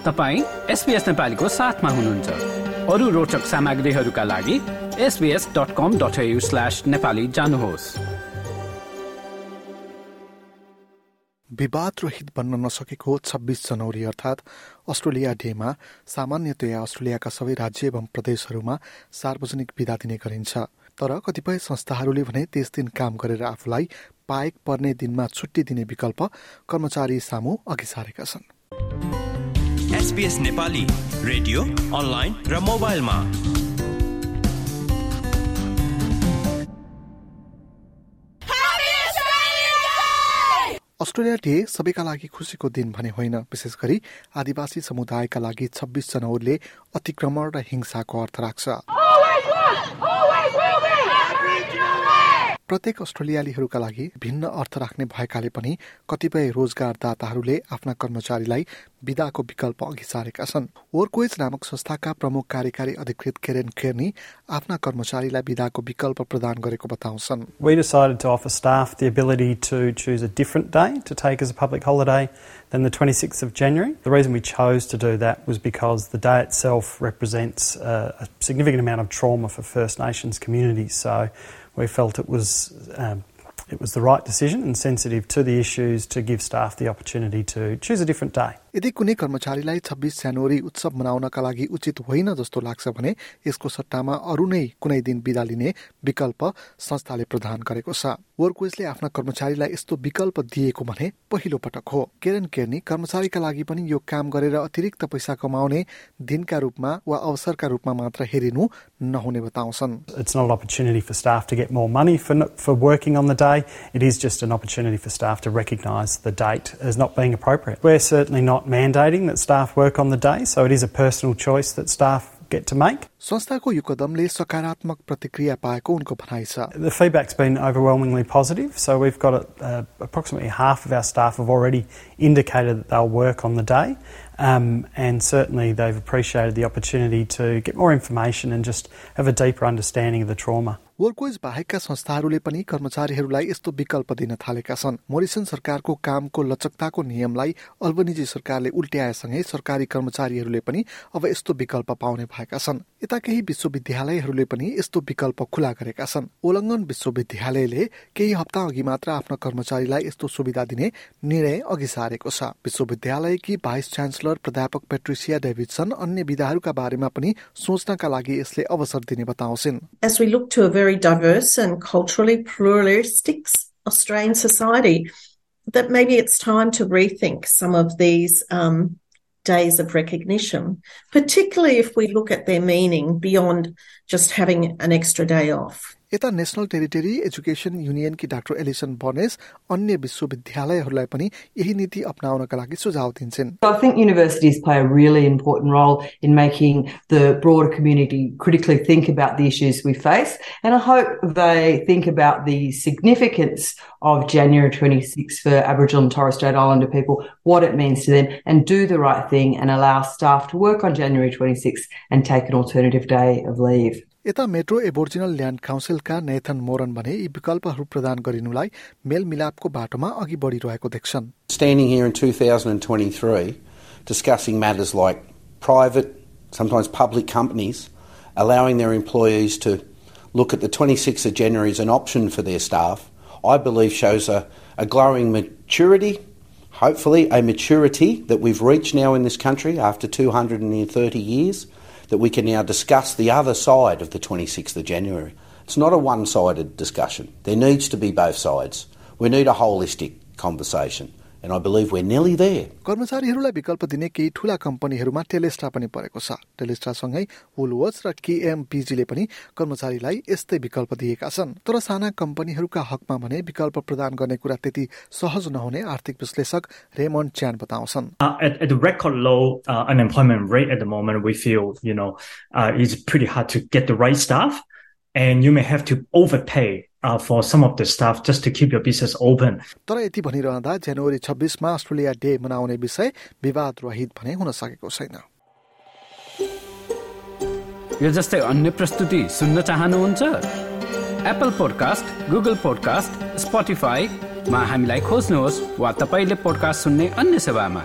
तपाईँ एसपिएस नेपालीको साथमा हुनुहुन्छ। अरू रोचक सामग्रीहरूका लागि SBS dot com dot slash Nepali जानुहोस्। विवाद रहित बन्न नसकेको छब्बिस जनवरी अर्थात् अस्ट्रेलिया डेमा सामान्यतया अस्ट्रेलियाका सबै राज्य एवं प्रदेशहरूमा सार्वजनिक विदा दिने गरिन्छ। तर कतिपय संस्थाहरूले भने त्यस दिन काम गरेर आफूलाई पाएक पर्ने दिनमा छुट्टी दिने विकल्प कर्मचारी सामु अघि सारेका छन्। एसपिएस नेपाली रेडियो अनलाइन र मोबाइलमा। अस्ट्रेलिया डे सबैका लागि खुसीको दिन भने होइन। विशेष गरी आदिवासी समुदायका लागि छब्बिस जनवरीले अतिक्रमण र हिंसाको अर्थ राख्छ। प्रत्येक अस्ट्रेलियालीहरूका लागि भिन्न अर्थ राख्ने भएकाले पनि कतिपय रोजगारदाताहरूले आफ्ना कर्मचारीलाई विदाको विकल्प अघि सारेका छन् वर्कवेज नामक संस्थाका प्रमुख कार्यकारी अधिकृत केरेन केर्नी आफ्ना कर्मचारीलाई विदाको विकल्प प्रदान गरेको बताउँछन् We decided to offer staff the ability to choose a different day to take as a public holiday than the 26th of January. The reason we chose to do that was because the day itself represents a, a significant amount of trauma for First Nations communities. So we felt it was um, it was the right decision and sensitive to the issues to give staff the opportunity to choose a different day. यदि कुनै कर्मचारीलाई छब्बिस जनवरी उत्सव मनाउनका लागि उचित होइन जस्तो लाग्छ भने यसको सट्टामा अरू नै कुनै दिन बिदा लिने विकल्प संस्थाले प्रदान गरेको छ। वर्कवेजले आफ्ना कर्मचारीलाई यस्तो विकल्प दिएको भने पहिलो पटक हो। केरन केर्नी कर्मचारीका लागि पनि यो काम गरेर अतिरिक्त पैसा कमाउने दिनका रूपमा वा अवसरका रूपमा मात्र हेरिनु नहुने बताउँछन्। mandating that staff work on the day, so it is a personal choice that staff get to make. संस्थाको यो कदमले सकारात्मक प्रतिक्रिया पाएको उनको भनाइ छ The feedback's been overwhelmingly positive, so we've got uh, approximately half of our staff have already indicated that they'll work on the day, Um, and certainly they've appreciated the opportunity to get more information and just have a deeper understanding of the trauma. वर्कवेज बाहेकका संस्थाहरूले पनि कर्मचारीहरूलाई यस्तो विकल्प दिन थालेका छन्। Morrison सरकारको कामको लचकताको नियमलाई अल्बनिजी सरकारले उल्ट्याएसँगै सरकारी कर्मचारीहरूले पनि अब यस्तो विकल्प पाउने भएका छन्। यता केही विश्वविद्यालयहरूले पनि यस्तो विकल्प खुला गरेका छन्। ओलङ्गन विश्वविद्यालयले केही हप्ता अघि मात्र आफ्ना कर्मचारीलाई यस्तो सुविधा दिने निर्णय अघि सारेको छ। विश्वविद्यालयकी भाइस च्यान्सलर प्राध्यापक पेट्रिसिया डेभिडसन अन्य विधाहरूका बारेमा पनि सोच्नका लागि यसले अवसर दिने बताउँछिन् as we look to a very diverse and culturally pluralistic Australian society, that maybe it's time to rethink some of these um, days of recognition, particularly if we look at their meaning beyond just having an extra day off. यता national territory education युनियनकी doctor Alison Barnes अन्य विश्वविद्यालयहरूलाई पनि यही नीति अप्नाउनका लागि सुझाव दिन्छन् I think universities play a really important role in making the broader community critically think about the issues we face. And I hope they think about the significance of January 26 for Aboriginal and Torres Strait Islander people, what it means to them, and do the right thing and allow staff to work on January 26 and take an alternative day of leave. यता metro एबोर्जिनल land काउन्सिलका Nathan मोरन भने यी विकल्पहरू प्रदान गरिनुलाई मेलमिलापको बाटोमा अघि बढिरहेको देख्छन् Standing here in 2023 discussing matters like private, sometimes public companies allowing their employees to look at the 26th of January as an option for their staff, I believe shows a, a glowing maturity, hopefully a maturity that we've reached now in this country after 230 years, that we can now discuss the other side of the 26th of January. It's not a one sided discussion. There needs to be both sides. We need a holistic conversation. कर्मचारीहरूलाई विकल्प दिने केही ठूला कम्पनीहरूमा टेलेस्ट्रा पनि परेको छ। टेलेस्ट्रासँगै र केएमपिजीले पनि कर्मचारीलाई यस्तै विकल्प दिएका छन्। तर साना कम्पनीहरूका हकमा भने विकल्प प्रदान गर्ने कुरा त्यति सहज नहुने आर्थिक विश्लेषक रेमन च्यान बताउँछन्। For some of the staff just to keep your business open. तर यति भनिरहँदा जनवरी छब्बिसमा अस्ट्रेलिया डे मनाउने विषय विवाद रहित भने हुन सकेको छैन। यो जस्तै अन्य प्रस्तुति सुन्न चाहनुहुन्छ? एप्पल पोडकास्ट गुगल पोडकास्ट स्पोटिफाईमा हामीलाई खोज्नुहोस् वा तपाईँले पोडकास्ट सुन्ने अन्य सेवामा।